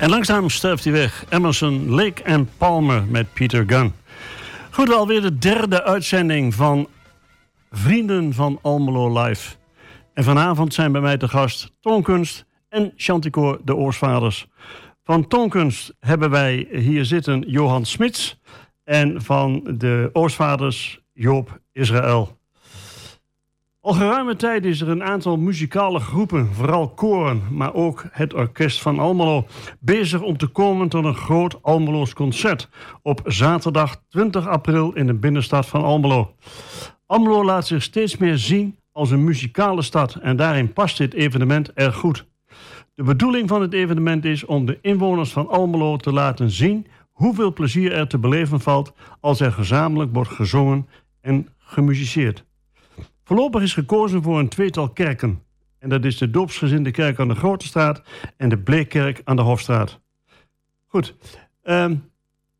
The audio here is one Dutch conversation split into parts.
En langzaam sterft hij weg. Emerson, Lake en Palmer met Peter Gunn. Goed, wel weer de derde uitzending van Vrienden van Almelo Live. En vanavond zijn bij mij te gast Toonkunst en Chanticoor de Oorsvaders. Van Toonkunst hebben wij hier zitten Johan Smits en van de Oorsvaders Joop Israël. Al geruime tijd is er een aantal muzikale groepen, vooral koren, maar ook het orkest van Almelo, bezig om te komen tot een groot Almeloos concert op zaterdag 20 april in de binnenstad van Almelo. Almelo laat zich steeds meer zien als een muzikale stad en daarin past dit evenement erg goed. De bedoeling van het evenement is om de inwoners van Almelo te laten zien hoeveel plezier er te beleven valt als er gezamenlijk wordt gezongen en gemusiceerd. Voorlopig is gekozen voor een tweetal kerken. En dat is de doopsgezinde kerk aan de Grote Straat en de Bleekkerk aan de Hofstraat. Goed. Um,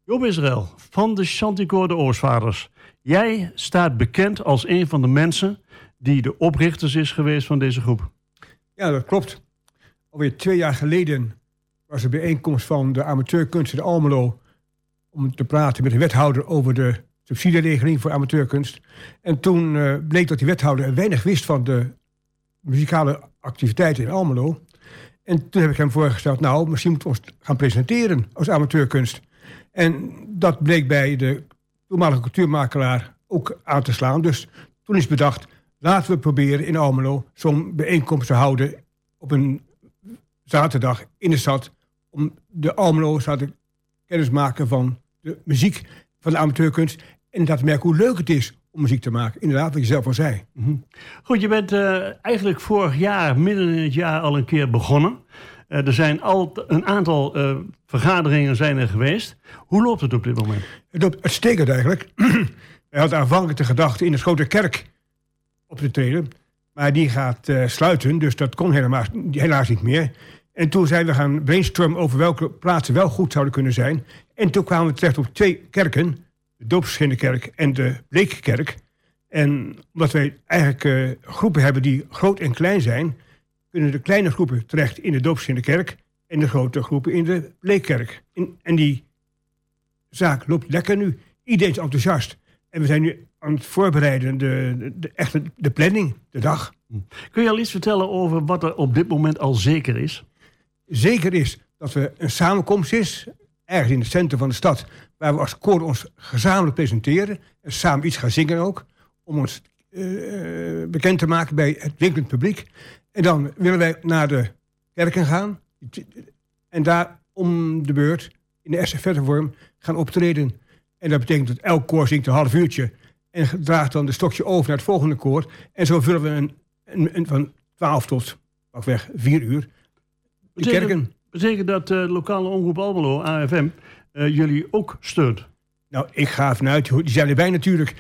Job Israël van de Chanticoor de Oorsvaders. Jij staat bekend als een van de mensen die de oprichters is geweest van deze groep. Ja, dat klopt. Alweer twee jaar geleden was er bijeenkomst van de amateurkunst in Almelo... om te praten met de wethouder over de subsidieregeling voor amateurkunst. En toen uh, bleek dat die wethouder weinig wist van de muzikale activiteiten in Almelo. En toen heb ik hem voorgesteld, nou, misschien moeten we ons gaan presenteren als amateurkunst. En dat bleek bij de toenmalige cultuurmakelaar ook aan te slaan. Dus toen is bedacht, laten we proberen in Almelo zo'n bijeenkomst te houden op een zaterdag in de stad. Om de Almelo te kennis maken van de muziek van de amateurkunst. En dat merken hoe leuk het is om muziek te maken. Inderdaad, wat je zelf al zei. Mhm. Goed, je bent uh, eigenlijk vorig jaar, midden in het jaar, al een keer begonnen. Uh, er zijn al een aantal uh, vergaderingen zijn er geweest. Hoe loopt het op dit moment? Het loopt uitstekend eigenlijk. Hij had aanvankelijk de gedachte in de grote kerk op te treden. Maar die gaat sluiten, dus dat kon helemaal, helaas niet meer. En toen zijn we gaan brainstormen over welke plaatsen wel goed zouden kunnen zijn. En toen kwamen we terecht op twee kerken de doopsgeschindenkerk en de Bleekkerk. En omdat wij eigenlijk uh, groepen hebben die groot en klein zijn... kunnen de kleine groepen terecht in de doopsgeschindenkerk... en de grote groepen in de Bleekkerk. In, en die zaak loopt lekker nu. Iedereen is enthousiast. En we zijn nu aan het voorbereiden, de, de, de, echte, de planning, de dag. Kun je al iets vertellen over wat er op dit moment al zeker is? Zeker is dat er een samenkomst is, ergens in het centrum van de stad waar we als koor ons gezamenlijk presenteren. En samen iets gaan zingen ook. Om ons uh, bekend te maken bij het winkelend publiek. En dan willen wij naar de kerken gaan. En daar om de beurt in de vorm gaan optreden. En dat betekent dat elk koor zingt een half uurtje. En draagt dan de stokje over naar het volgende koor. En zo vullen we een, een, een van 12 tot weg 4 uur. De kerken. Betekent dat de lokale omroep Almelo, AFM, jullie ook steunt? Nou, ik ga vanuit, die zijn erbij natuurlijk.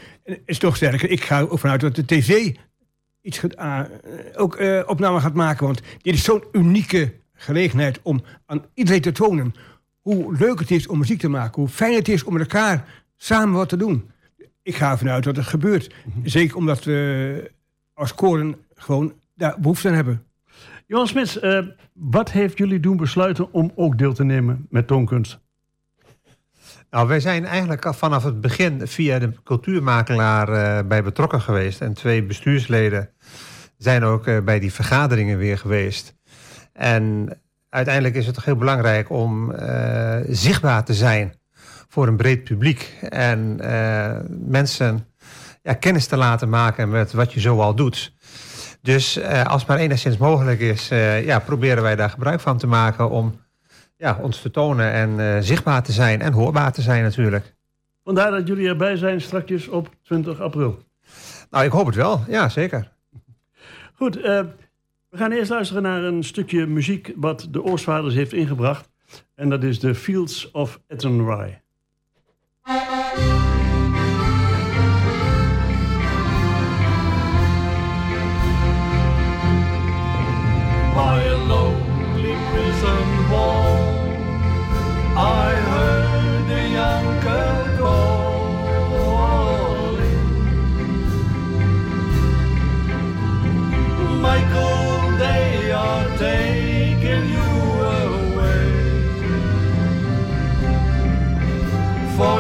is toch sterker, ik ga ook vanuit dat de tv iets uh, ook uh, opname gaat maken. Want dit is zo'n unieke gelegenheid om aan iedereen te tonen hoe leuk het is om muziek te maken. Hoe fijn het is om met elkaar samen wat te doen. Ik ga vanuit dat het gebeurt. Mhm. Zeker omdat we als koren gewoon daar behoefte aan hebben. Johan Smits, uh, wat heeft jullie doen besluiten om ook deel te nemen met toonkunst? Nou, wij zijn eigenlijk vanaf het begin via de cultuurmakelaar uh, bij betrokken geweest. En twee bestuursleden zijn ook uh, bij die vergaderingen weer geweest. En uiteindelijk is het toch heel belangrijk om uh, zichtbaar te zijn voor een breed publiek. En mensen ja, kennis te laten maken met wat je zoal doet. Dus als maar enigszins mogelijk is, ja, proberen wij daar gebruik van te maken om ja, ons te tonen en uh, zichtbaar te zijn en hoorbaar te zijn natuurlijk. Vandaar dat jullie erbij zijn straks op 20 april. Nou, ik hoop het wel. Ja, zeker. Goed, uh, we gaan eerst luisteren naar een stukje muziek wat de Oorsvaders heeft ingebracht. En dat is The Fields of Athenry. By I heard the young girl calling. Michael, they are taking you away. For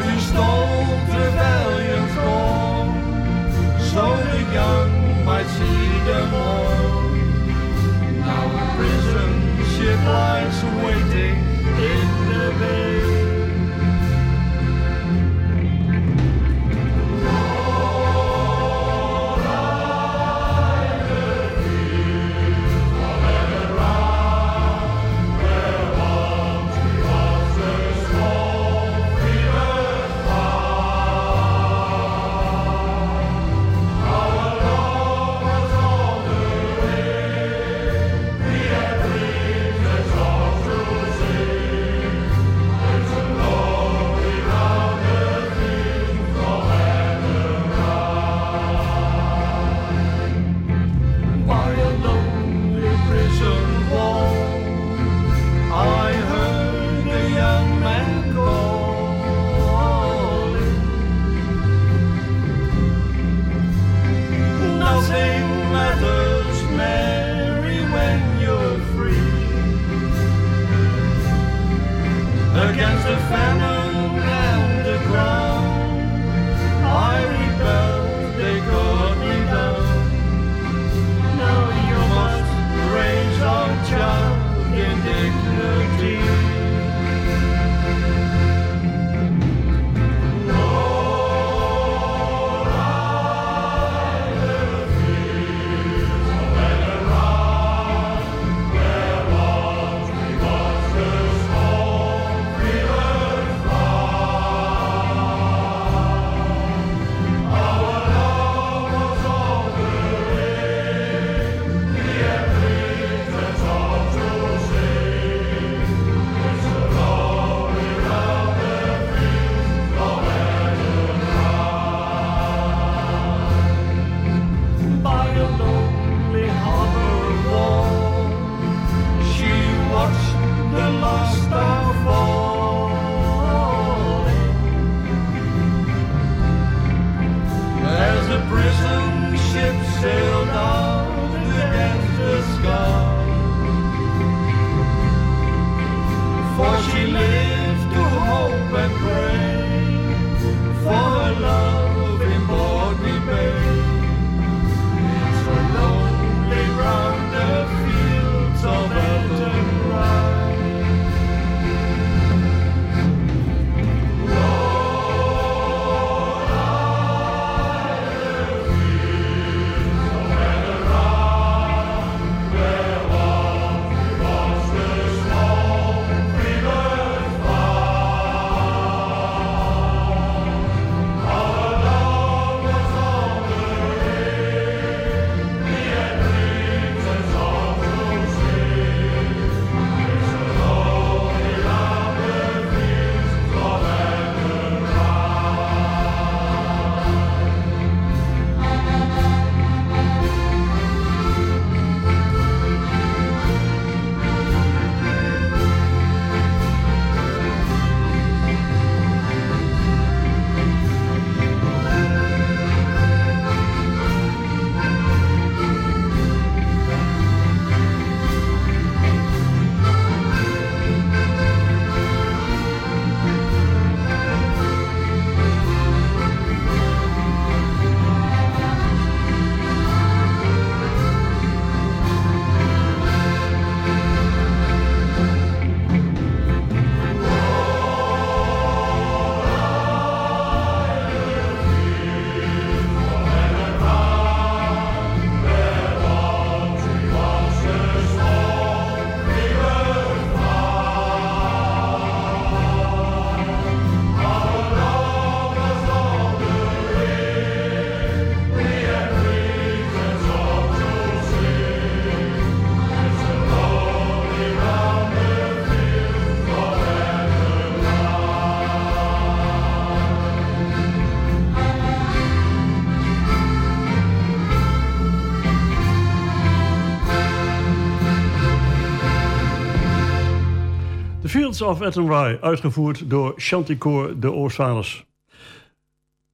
Fields of Attenborough, uitgevoerd door Chanticoor de Oostvaders.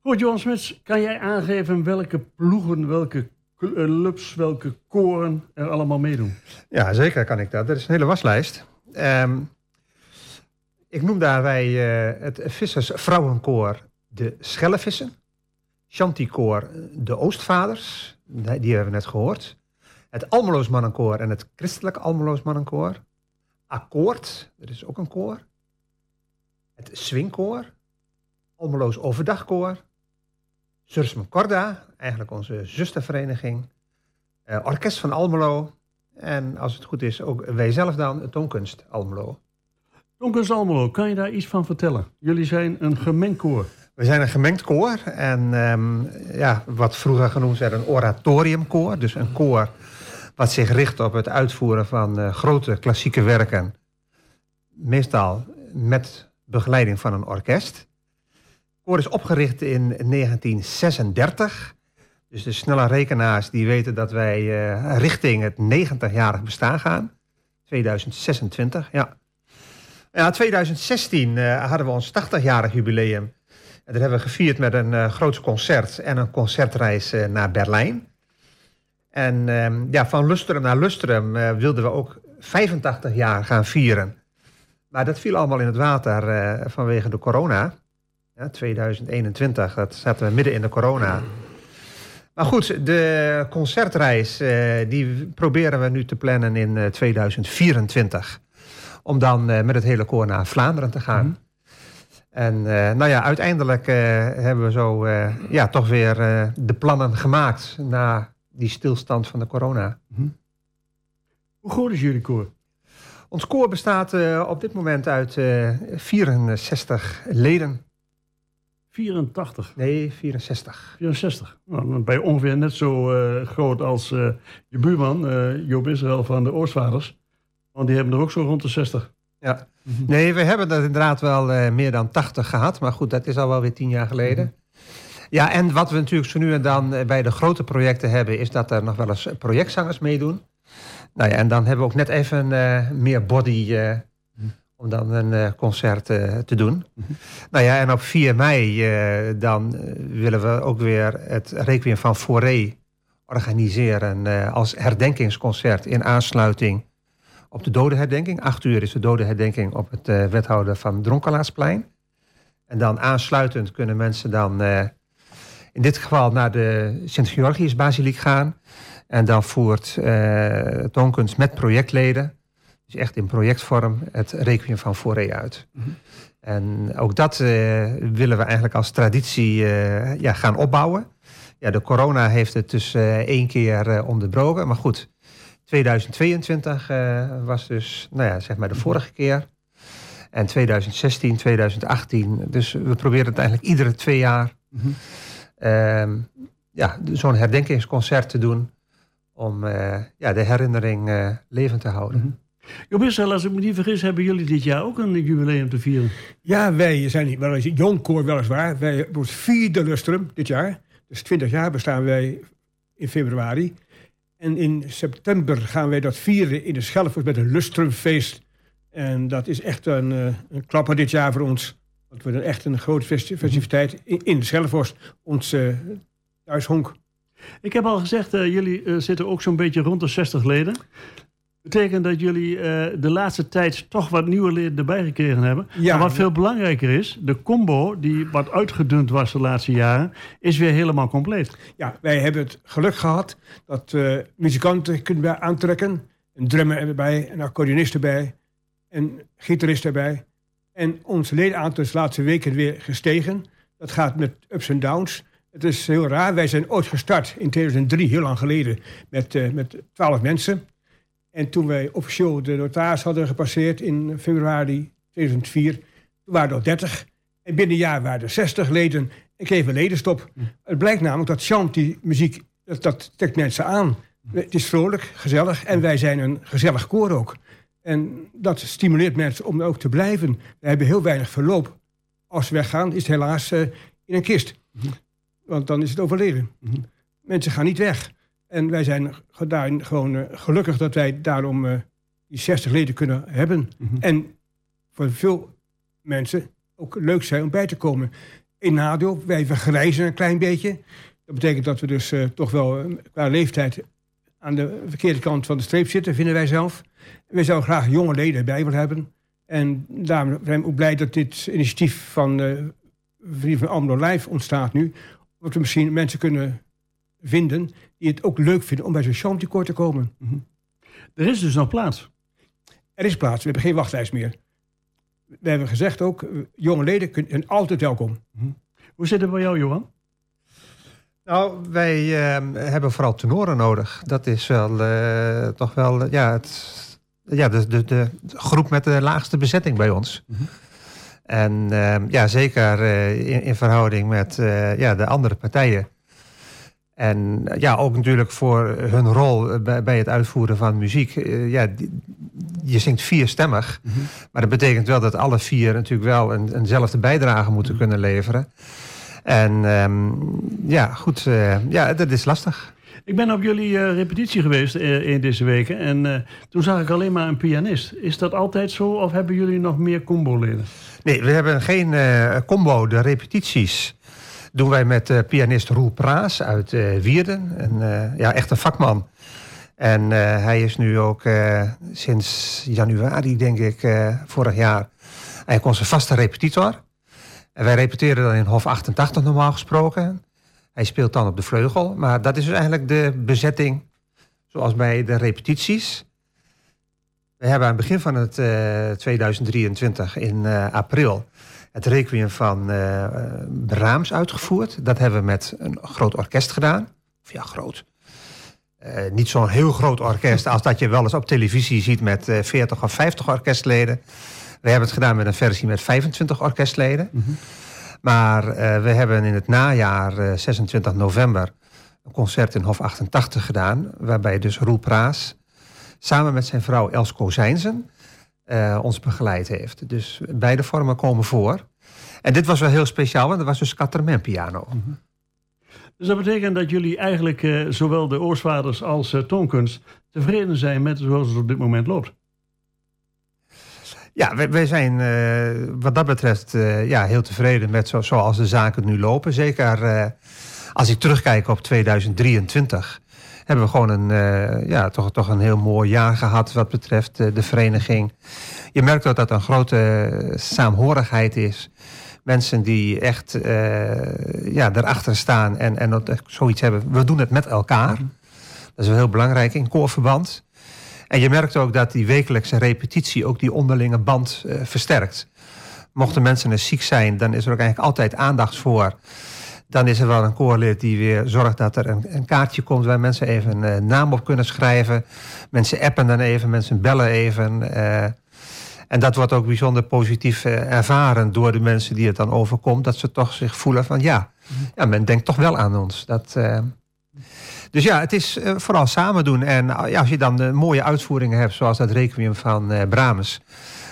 Goed, Johan Smits, kan jij aangeven welke ploegen, welke clubs, welke koren er allemaal meedoen? Ja, zeker kan ik dat. Dat is een hele waslijst. Ehm, ik noem daarbij uh, het vissersvrouwenkoor de Schellevissen. Chanticoor de Oostvaders, die hebben we net gehoord. Het Almeloos Mannenkoor en het Christelijk Almeloos Mannenkoor. Akkoord, dat is ook een koor. Het Swingkoor. Almeloos Overdagkoor. Sursum Corda, eigenlijk onze zustervereniging. eh, Orkest van Almelo. En als het goed is, ook wij zelf dan, het Toonkunst Almelo. Donkers Almelo, kan je daar iets van vertellen? Jullie zijn een gemengd koor. We zijn een gemengd koor en ehm, ja, wat vroeger genoemd werd een oratoriumkoor. Dus een koor wat zich richt op het uitvoeren van eh, grote klassieke werken. Meestal met begeleiding van een orkest. Het koor is opgericht in 1936. Dus de snelle rekenaars die weten dat wij eh, richting het 90-jarig bestaan gaan. 2026, ja. Ja, 2016 eh, hadden we ons 80-jarig jubileum. En dat hebben we gevierd met een uh, groot concert en een concertreis naar Berlijn. En uh, ja, van lustrum naar lustrum uh, wilden we ook 85 jaar gaan vieren. Maar dat viel allemaal in het water uh, vanwege de corona. Ja, 2021, dat zaten we midden in de corona. Maar goed, de concertreis die proberen we nu te plannen in 2024. Om dan met het hele koor naar Vlaanderen te gaan. Mm-hmm. En uh, nou ja, uiteindelijk uh, hebben we zo uh, ja, toch weer de plannen gemaakt na die stilstand van de corona. Mm-hmm. Hoe groot is jullie koor? Ons koor bestaat op dit moment uit 64 leden. 84? Nee, 64. 64. Nou, je ongeveer net zo groot als je buurman, Joop Israël van de Oostvaders. Want die hebben er ook zo rond de 60. Ja. Nee, we hebben dat inderdaad wel meer dan 80 gehad. Maar goed, dat is al wel weer tien jaar geleden. Mm -hmm. Ja, en wat we natuurlijk zo nu en dan bij de grote projecten hebben... is dat er nog wel eens projectzangers meedoen. Nou ja, en dan hebben we ook net even uh, meer body... -hmm. om dan een concert te doen. Nou ja, en op 4 mei dan willen we ook weer het Requiem van Fauré organiseren... als herdenkingsconcert in aansluiting op de dodenherdenking. Acht uur is de dodenherdenking op het wethouder van Dronkelaasplein. En dan aansluitend kunnen mensen dan in dit geval naar de Sint-Georgius-basiliek gaan. En dan voert uh, Toonkunst met projectleden, dus echt in projectvorm, het Requiem van Fauré uit. Mm -hmm. En ook dat willen we eigenlijk als traditie ja, gaan opbouwen. Ja, de corona heeft het dus één keer onderbroken, maar goed... 2022 uh, was dus, nou ja, zeg maar de vorige keer. En 2016, 2018. Dus we proberen het eigenlijk iedere twee jaar mm -hmm. Uh, ja, zo'n herdenkingsconcert te doen. Om uh, ja, de herinnering uh, levend te houden. Mm -hmm. Job Israël, als ik me niet vergis, hebben jullie dit jaar ook een jubileum te vieren? Ja, wij zijn wel eens jong koor weliswaar. Wij hebben ons vierde lustrum dit jaar. Dus 20 jaar bestaan wij in februari. En in september gaan wij dat vieren in de Schelfos met een lustrumfeest. En dat is echt een, een klapper dit jaar voor ons. We hebben echt een grote festiviteit in, de Schelfos, ons uh, thuishonk. Ik heb al gezegd, uh, jullie uh, zitten ook zo'n beetje rond de 60 leden. Betekent dat jullie de laatste tijd toch wat nieuwe leden erbij gekregen hebben. Ja, maar wat veel belangrijker is, de combo die wat uitgedund was de laatste jaren, is weer helemaal compleet. Ja, wij hebben het geluk gehad dat uh, muzikanten kunnen aantrekken. Een drummer erbij, een accordeonist erbij, een gitarist erbij. En ons ledenaantal is de laatste weken weer gestegen. Dat gaat met ups en downs. Het is heel raar. Wij zijn ooit gestart in 2003, heel lang geleden, met, uh, met 12 mensen. En toen wij officieel de notaris hadden gepasseerd in februari 2004, toen waren er al 30. En binnen een jaar waren er 60 leden en kregen we ledenstop. Mm. Het blijkt namelijk dat chanty muziek, dat, dat trekt mensen aan. Mm. Het is vrolijk, gezellig en wij zijn een gezellig koor ook. En dat stimuleert mensen om ook te blijven. We hebben heel weinig verloop. Als we weggaan, is het helaas uh, in een kist. Mm. Want dan is het overleden. Mensen gaan niet weg. En wij zijn daar gewoon uh, gelukkig dat wij daarom uh, die 60 leden kunnen hebben. Mm -hmm. En voor veel mensen ook leuk zijn om bij te komen. In nadeel, wij vergrijzen een klein beetje. Dat betekent dat we dus toch wel qua leeftijd aan de verkeerde kant van de streep zitten, vinden wij zelf. Wij zouden graag jonge leden bij willen hebben. En daarom zijn we ook blij dat dit initiatief van uh, Vrienden van Almelo Live ontstaat nu. Omdat we misschien mensen kunnen vinden die het ook leuk vinden om bij zo'n chanticoor te komen. Mm -hmm. Er is dus nog plaats. er is plaats. We hebben geen wachtlijst meer. We hebben gezegd ook, eh, jonge leden zijn altijd welkom. Hoe zit het bij jou, Johan? Nou, wij eh, hebben vooral tenoren nodig. Dat is wel eh, toch wel eh, ja, het, ja, de, de, de groep met de laagste bezetting bij ons. En eh, ja, zeker eh, in, in verhouding met ja, de andere partijen. En ja, ook natuurlijk voor hun rol bij, bij het uitvoeren van muziek. Ja, die- je zingt vierstemmig. Maar dat betekent wel dat alle vier natuurlijk wel een, eenzelfde bijdrage moeten kunnen leveren. En ehm, ja, goed, eh, ja, dat is lastig. Ik ben op jullie eh, repetitie geweest eh, in deze weken. En toen zag ik alleen maar een pianist. Is dat altijd zo of hebben jullie nog meer combo-leden? Nee, we hebben geen combo. De repetities doen wij met pianist Roel Praas uit Wierden. En, eh, ja, echt een vakman. En hij is nu ook sinds januari, denk ik, vorig jaar... eigenlijk onze vaste repetitor. En wij repeteren dan in Hof 88 normaal gesproken. Hij speelt dan op de vleugel. Maar dat is dus eigenlijk de bezetting zoals bij de repetities. We hebben aan het begin van het eh, 2023 in eh, april het requiem van eh Brahms uitgevoerd. Dat hebben we met een groot orkest gedaan. Of ja, groot. Eh, niet zo'n heel groot orkest als dat je wel eens op televisie ziet met eh 40 of 50 orkestleden. We hebben het gedaan met een versie met 25 orkestleden. Maar eh, we hebben in het najaar, eh, 26 november, een concert in Hof 88 gedaan. Waarbij dus Roel Praas samen met zijn vrouw Els Kozijnsen eh, ons begeleid heeft. Dus beide vormen komen voor. En dit was wel heel speciaal, want dat was dus Caterman piano. Dus dat betekent dat jullie eigenlijk eh, zowel de oorsvaders als toonkunst tevreden zijn met zoals het op dit moment loopt. Ja, wij, wij zijn eh, wat dat betreft eh, ja, heel tevreden met zo, zoals de zaken nu lopen. Zeker eh, als ik terugkijk op 2023 hebben we gewoon een, ja, toch, toch een heel mooi jaar gehad wat betreft de vereniging. Je merkt dat er een grote saamhorigheid is. Mensen die echt ja, erachter staan en, en dat zoiets hebben. We doen het met elkaar. Dat is wel heel belangrijk in koorverband. En je merkt ook dat die wekelijkse repetitie ook die onderlinge band eh, versterkt. Mochten mensen eens ziek zijn, dan is er ook eigenlijk altijd aandacht voor. Dan is er wel een koorlid die weer zorgt dat er een, een kaartje komt waar mensen even een eh, naam op kunnen schrijven. Mensen appen dan even, mensen bellen even. eh, en dat wordt ook bijzonder positief ervaren door de mensen die het dan overkomt. Dat ze toch zich voelen van ja, ja men denkt toch wel aan ons. Dat, dus ja, het is eh, vooral samen doen. En eh, ja, als je dan mooie uitvoeringen hebt, zoals dat requiem van eh Brahms...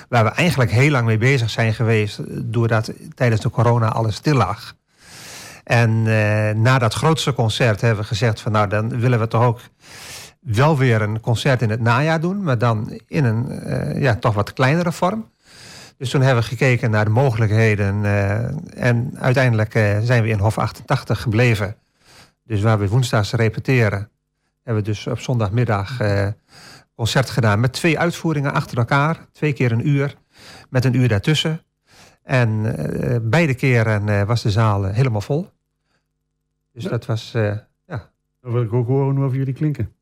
waar we eigenlijk heel lang mee bezig zijn geweest... doordat tijdens de corona alles stil lag. En na dat grootste concert hebben we gezegd van... nou, dan willen we toch ook wel weer een concert in het najaar doen... maar dan in een ja, toch wat kleinere vorm. Dus toen hebben we gekeken naar de mogelijkheden... en uiteindelijk zijn we in Hof 88 gebleven... Dus waar we woensdags repeteren, hebben we dus op zondagmiddag eh, concert gedaan met twee uitvoeringen achter elkaar. Twee keer een uur, met een uur daartussen. En eh, beide keren eh, was de zaal helemaal vol. Dus Ja. dat was, ja. Dan wil ik ook horen hoe jullie klinken.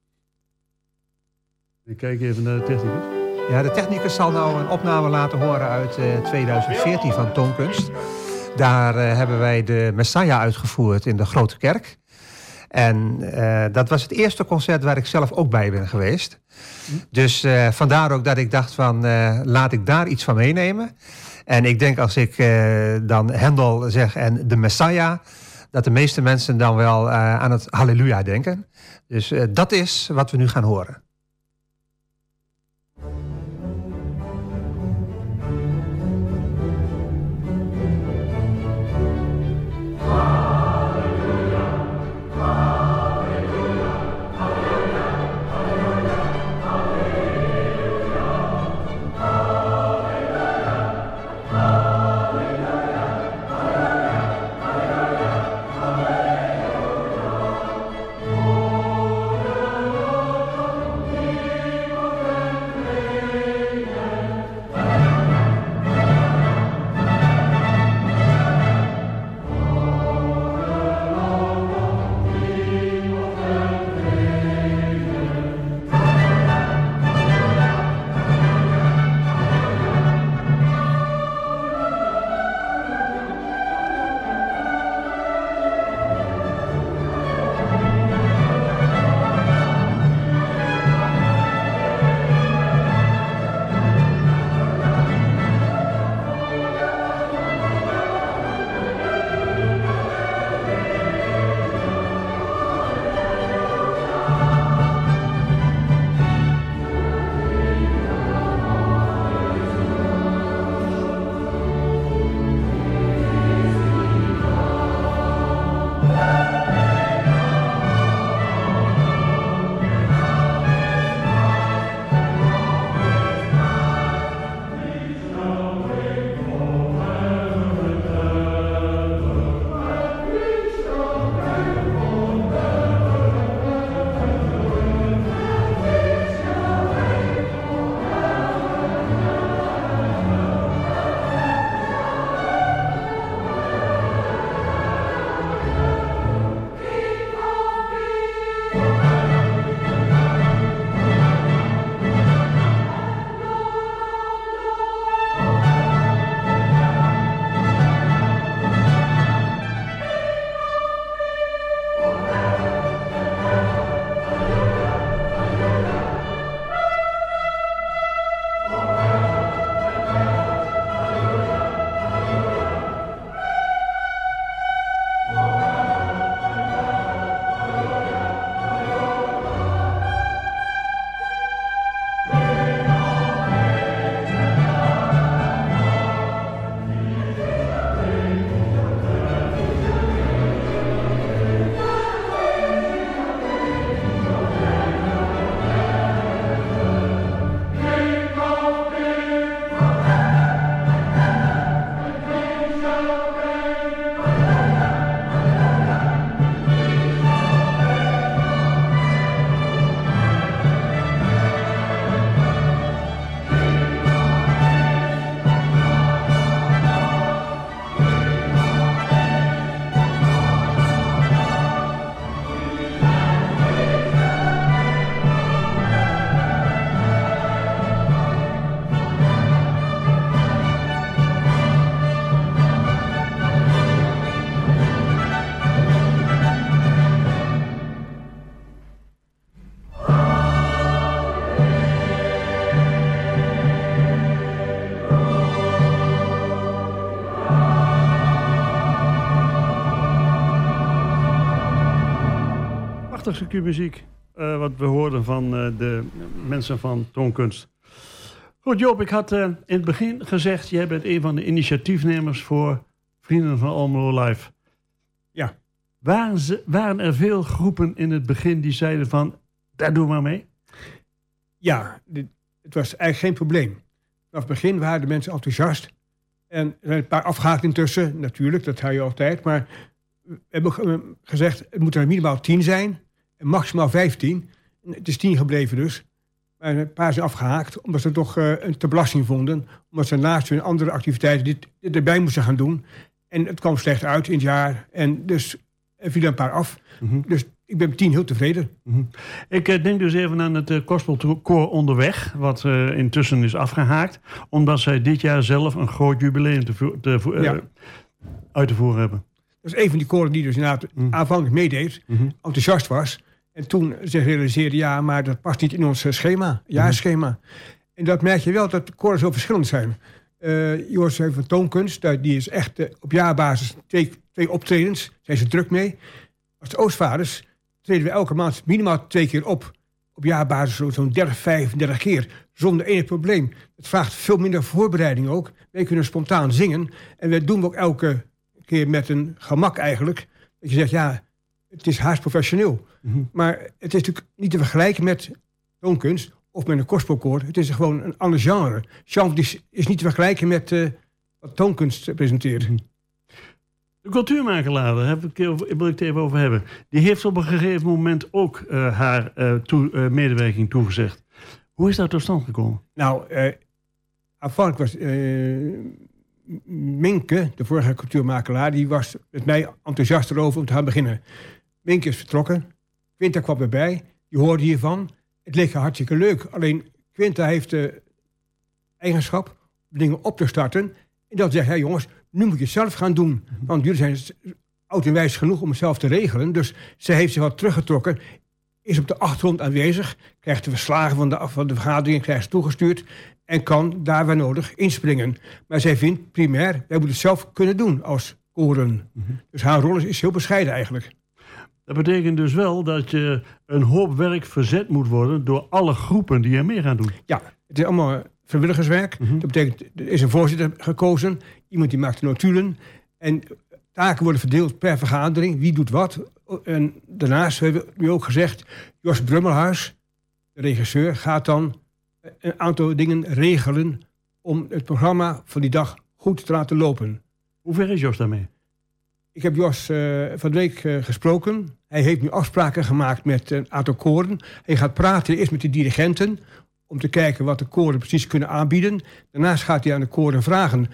Ik kijk even naar de technicus. Ja, de technicus zal nou een opname laten horen uit eh, 2014 van Toonkunst. Daar hebben wij de Messiah uitgevoerd in de Grote Kerk. En eh, dat was het eerste concert waar ik zelf ook bij ben geweest. Dus eh, vandaar ook dat ik dacht van eh, laat ik daar iets van meenemen. En ik denk als ik dan Hendel zeg en de Messiah... dat de meeste mensen dan wel aan het halleluja denken. Dus dat is wat we nu gaan horen. Prachtig stukje muziek. eh, wat we hoorden van eh, de mensen van toonkunst. Goed, Joop, ik had eh, in het begin gezegd... jij bent een van de initiatiefnemers voor Vrienden van Almelo Live. Ja. Waren, ze, waren er veel groepen in het begin die zeiden van... daar doen we maar mee? Ja, dit, het was eigenlijk geen probleem. Vanaf het begin waren de mensen enthousiast. En er zijn een paar afgehaakt intussen, natuurlijk, dat hou je altijd. Maar we hebben ge- gezegd, het moeten er minimaal tien zijn. Maximaal vijftien. Het is tien gebleven dus. Maar een paar zijn afgehaakt, omdat ze toch eh, een te belasting vonden. Omdat ze naast hun andere activiteiten dit, dit erbij moesten gaan doen. En het kwam slecht uit in het jaar. En dus er vielen een paar af. Mhm. Dus ik ben met tien heel tevreden. Ik eh, denk dus even aan het uh, Kospelkoor Onderweg... wat eh, intussen is afgehaakt... omdat zij dit jaar zelf een groot jubileum te, te eh, Ja. uit te voeren hebben. Dat is een van die koren die dus inderdaad Mm. aanvankelijk meedeed. Mhm. enthousiast was. En toen zich realiseerde, ja, maar dat past niet in ons eh, schema, jaarschema. En dat merk je wel, dat de koren zo verschillend zijn. Eh Joris heeft van Toonkunst, die is echt eh, op jaarbasis twee, twee optredens. Zijn ze druk mee. Als de Oostvaders treden we elke maand minimaal twee keer op. Op jaarbasis zo- zo'n 30, 35 keer. Zonder enig probleem. Het vraagt veel minder voorbereiding ook. Wij kunnen spontaan zingen. En dat doen we ook elke keer met een gemak eigenlijk. Dat je zegt, ja, het is haast professioneel. Mhm. Maar het is natuurlijk niet te vergelijken met toonkunst of met een gospelkoor. Het is gewoon een ander genre. Genre is, is niet te vergelijken met eh, wat toonkunst presenteert. De cultuurmakelaar, daar heb ik, wil ik het even over hebben. Die heeft op een gegeven moment ook eh, haar eh, toe- medewerking toegezegd. Hoe is dat tot stand gekomen? Nou, aanvankelijk was Minke, de vorige cultuurmakelaar, die was met mij enthousiast erover om te gaan beginnen. Minke is vertrokken. Quinta kwam erbij. Die hoorde hiervan. Het leek hartstikke leuk. Alleen Quinta heeft de eigenschap om dingen op te starten. En dan zegt hij, jongens, nu moet je het zelf gaan doen. Want jullie zijn oud en wijs genoeg om het zelf te regelen. Dus ze heeft zich wat teruggetrokken. Is op de achtergrond aanwezig. Krijgt de verslagen van de, van de vergaderingen krijgt ze toegestuurd. En kan daar waar nodig inspringen. Maar zij vindt primair, wij moeten het zelf kunnen doen als koren. Dus haar rol is, is heel bescheiden eigenlijk. Dat betekent dus wel dat je een hoop werk verzet moet worden door alle groepen die er mee gaan doen. Ja, het is allemaal vrijwilligerswerk. Mhm. Dat betekent, er is een voorzitter gekozen. Iemand die maakt de notulen. En taken worden verdeeld per vergadering. Wie doet wat. En daarnaast hebben we nu ook gezegd... Jos Brummelhuis, de regisseur, gaat dan een aantal dingen regelen... om het programma van die dag goed te laten lopen. Hoe ver is Jos daarmee? Ik heb Jos eh, van de week eh, gesproken. Hij heeft nu afspraken gemaakt met een aantal koren. Hij gaat praten eerst met de dirigenten... om te kijken wat de koren precies kunnen aanbieden. Daarnaast gaat hij aan de koren vragen...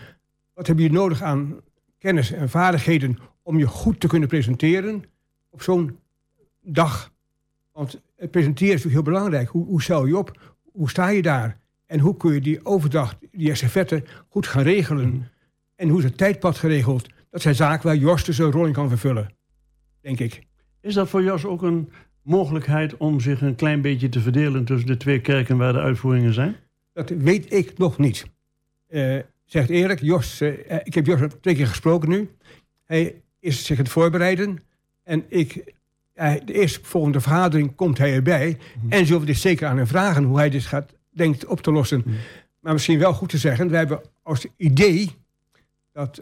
wat hebben jullie nodig aan kennis en vaardigheden... om je goed te kunnen presenteren op zo'n dag? Want het presenteren is natuurlijk heel belangrijk. Hoe, hoe stel je op? Hoe sta je daar? En hoe kun je die overdag, die estafette, goed gaan regelen? En hoe is het tijdpad geregeld? Dat zijn zaken waar Jos dus een rol in kan vervullen. Denk ik. Is dat voor Jos ook een mogelijkheid om zich een klein beetje te verdelen tussen de twee kerken waar de uitvoeringen zijn? Dat weet ik nog niet. Eh zegt eerlijk, Jos, eh, ik heb Jos twee keer gesproken nu. Hij is zich aan het voorbereiden. En ik, hij- de eerste volgende vergadering komt hij erbij. En zullen we dit zeker aan hem vragen hoe hij dit gaat, denkt op te lossen. Maar misschien wel goed te zeggen, we hebben als idee dat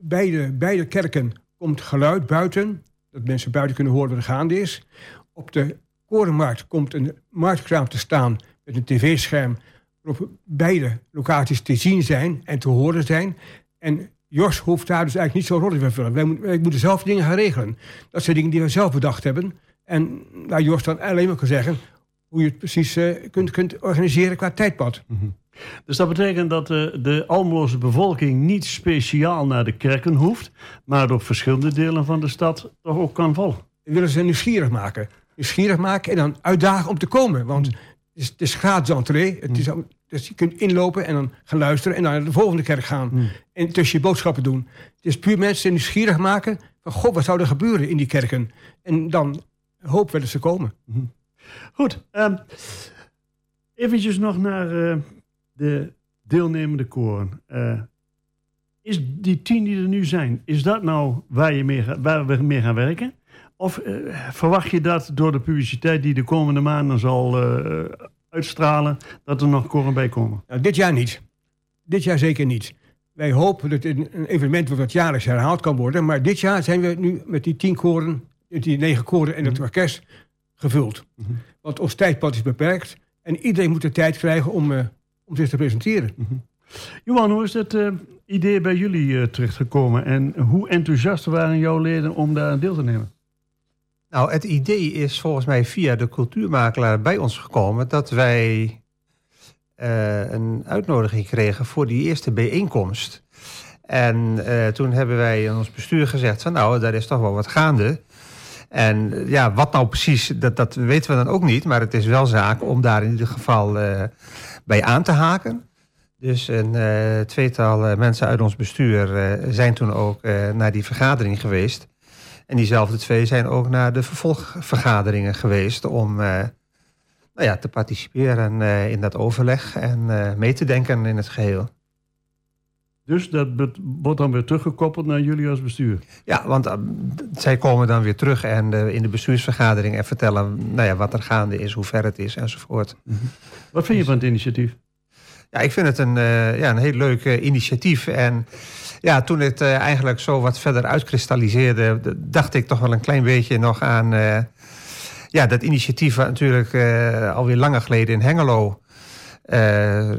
beide, beide kerken komt geluid buiten. Dat mensen buiten kunnen horen wat er gaande is. Op de Korenmarkt komt een marktkraam te staan met een tv-scherm waarop beide locaties te zien zijn en te horen zijn. En Jos hoeft daar dus eigenlijk niet zo'n rol in te vervullen. Wij, moet- wij moeten zelf dingen gaan regelen. Dat zijn dingen die we zelf bedacht hebben. En waar Jos dan alleen maar kan zeggen hoe je het precies eh, kunt, kunt organiseren qua tijdpad. Dus dat betekent dat de, de Almeloze bevolking niet speciaal naar de kerken hoeft, maar op verschillende delen van de stad toch ook kan vallen. We willen ze nieuwsgierig maken. Nieuwsgierig maken en dan uitdagen om te komen. Want het is, het is gratis entree. Het is, al- dus je kunt inlopen en dan gaan luisteren en dan naar de volgende kerk gaan. En tussen je boodschappen doen. Het is puur mensen nieuwsgierig maken van god, wat zou er gebeuren in die kerken? En dan hopen we dat ze komen. Goed, ehm eventjes nog naar eh, de deelnemende koren. Eh, is die tien die er nu zijn, is dat nou waar, je mee, waar we mee gaan werken? Of eh, verwacht je dat door de publiciteit die de komende maanden zal eh, uitstralen, dat er nog koren bij komen? Nou, dit jaar niet. Dit jaar zeker niet. Wij hopen dat het een evenement wordt dat jaarlijks herhaald kan worden. Maar dit jaar zijn we nu met die tien koren, die negen koren en het orkest gevuld. Want ons tijdpad is beperkt. En iedereen moet de tijd krijgen om, om zich te presenteren. Johan, hoe is het eh, idee bij jullie eh, terechtgekomen? En hoe enthousiast waren jouw leden om daar aan deel te nemen? Nou, het idee is volgens mij via de cultuurmakelaar bij ons gekomen dat wij eh, een uitnodiging kregen voor die eerste bijeenkomst. En eh, toen hebben wij in ons bestuur gezegd van nou, daar is toch wel wat gaande. En ja, wat nou precies, dat, dat weten we dan ook niet. Maar het is wel zaak om daar in ieder geval eh, bij aan te haken. Dus een eh, tweetal eh, mensen uit ons bestuur eh, zijn toen ook naar die vergadering geweest. En diezelfde twee zijn ook naar de vervolgvergaderingen geweest om nou ja, te participeren in dat overleg en mee te denken in het geheel. Dus dat wordt dan weer teruggekoppeld naar jullie als bestuur. Ja, want eh, zij komen dan weer terug en eh, in de bestuursvergadering en vertellen nou ja, wat er gaande is, hoe ver het is enzovoort. Wat vind je van het initiatief? Ja, ik vind het een, eh, ja, een heel leuk initiatief. En ja, toen het eigenlijk zo wat verder uitkristalliseerde, dacht ik toch wel een klein beetje nog aan ja, dat initiatief wat natuurlijk alweer langer geleden in Hengelo. Eh,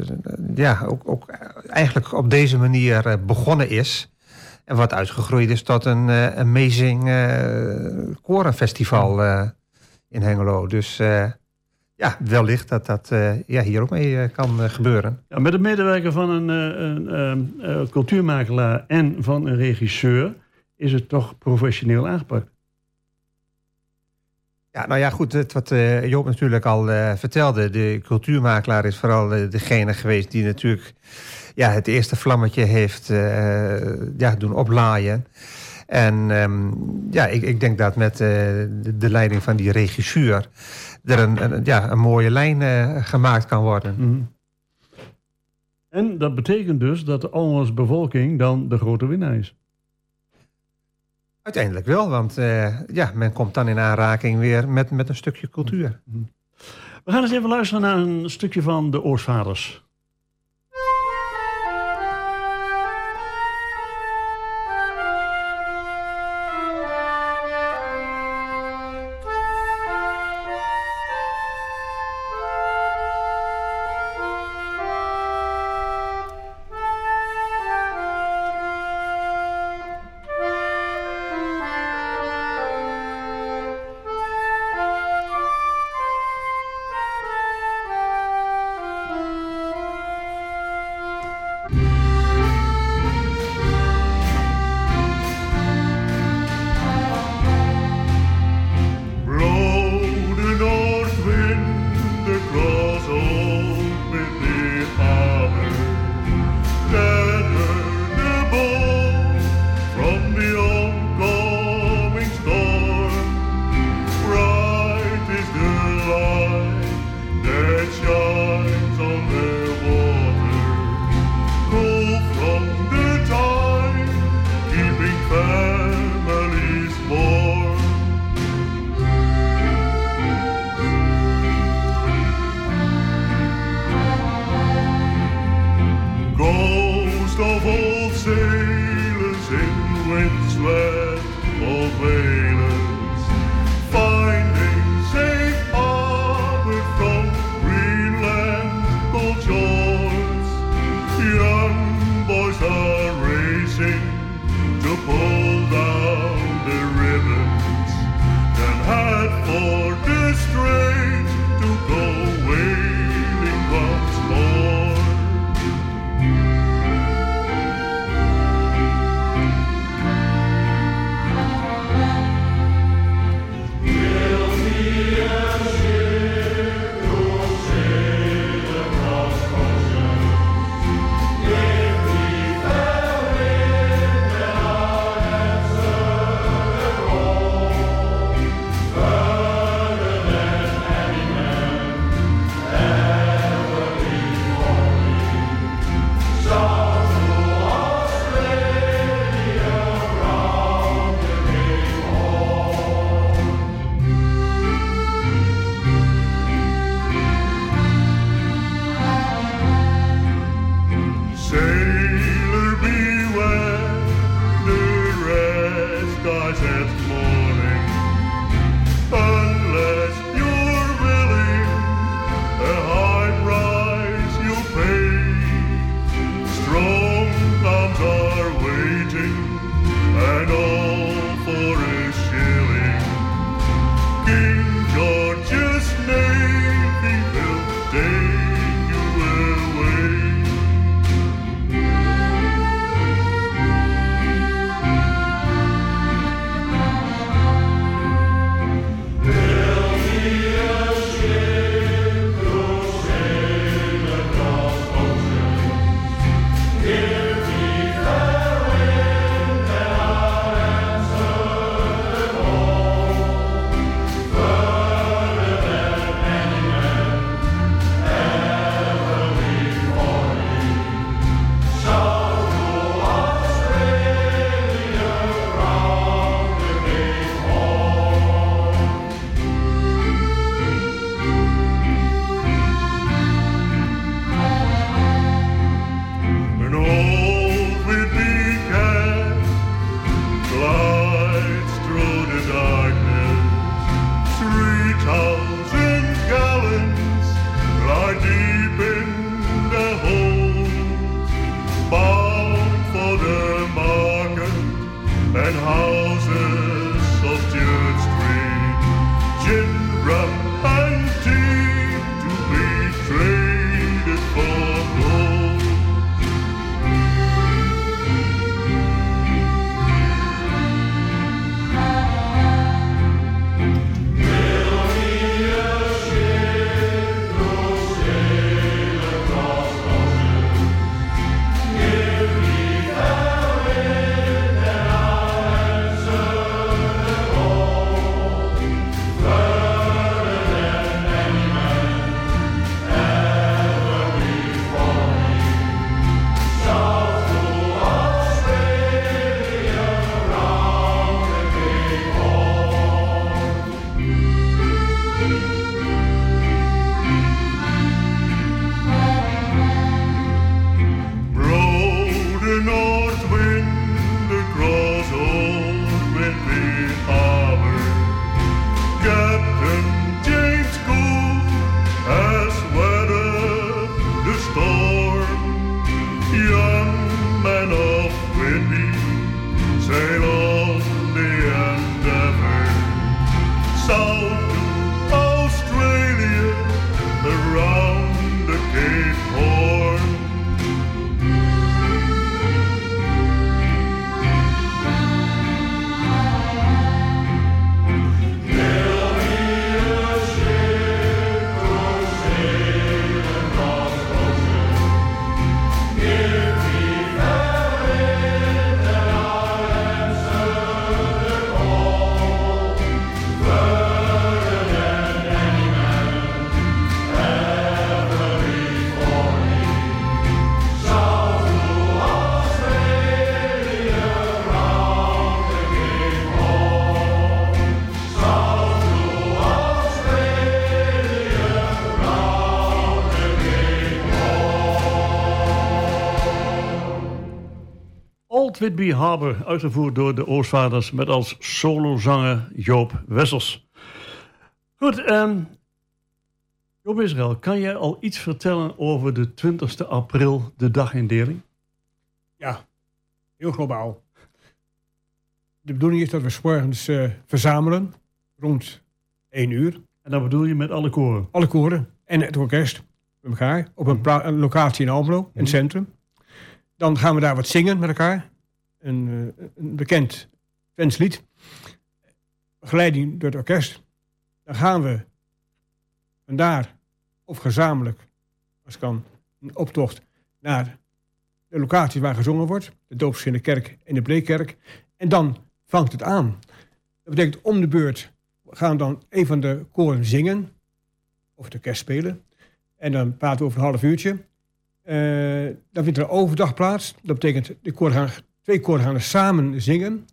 ja, ook, ook eigenlijk op deze manier eh, begonnen is. En wat uitgegroeid is tot een eh, amazing korenfestival in Hengelo. Dus ja, wellicht dat dat ja, hier ook mee kan gebeuren. Ja, met het medewerken van een, een ehm, eh, cultuurmakelaar en van een regisseur is het toch professioneel aangepakt. Ja, nou ja, goed, het, wat eh, Joop natuurlijk al eh, vertelde. De cultuurmakelaar is vooral eh, degene geweest die natuurlijk ja, het eerste vlammetje heeft ja, doen oplaaien. En ehm, ja, ik, ik denk dat met de, de leiding van die regisseur er een, ja, een mooie lijn gemaakt kan worden. Mhm. En dat betekent dus dat de Almers bevolking dan de grote winnaar is. Uiteindelijk wel, want eh, ja, men komt dan in aanraking weer met, met een stukje cultuur. We gaan eens even luisteren naar een stukje van de Oorsvaders. Harbor, uitgevoerd door de Oostvaders met als solozanger Joop Wessels. Goed, ehm Joop Israël, kan jij al iets vertellen over de 20 april, de dagindeling? Ja, heel globaal. De bedoeling is dat we 's morgens eh, verzamelen rond 1 uur. En dat bedoel je met alle koren? Alle koren en het orkest met elkaar op een, pla- een locatie in Almelo, in het centrum. Dan gaan we daar wat zingen met elkaar. Een, eh, een bekend Twents lied. Begeleiding door het orkest. Dan gaan we vandaar of gezamenlijk, als kan, een optocht naar de locaties waar gezongen wordt. De doopsginde kerk en de Bleekkerk. En dan vangt het aan. Dat betekent om de beurt gaan dan een van de koren zingen. Of de kerst spelen. En dan praten we over een half uurtje. Eh, dan vindt er een overdag plaats. Dat betekent de koren gaan, twee koren gaan samen zingen.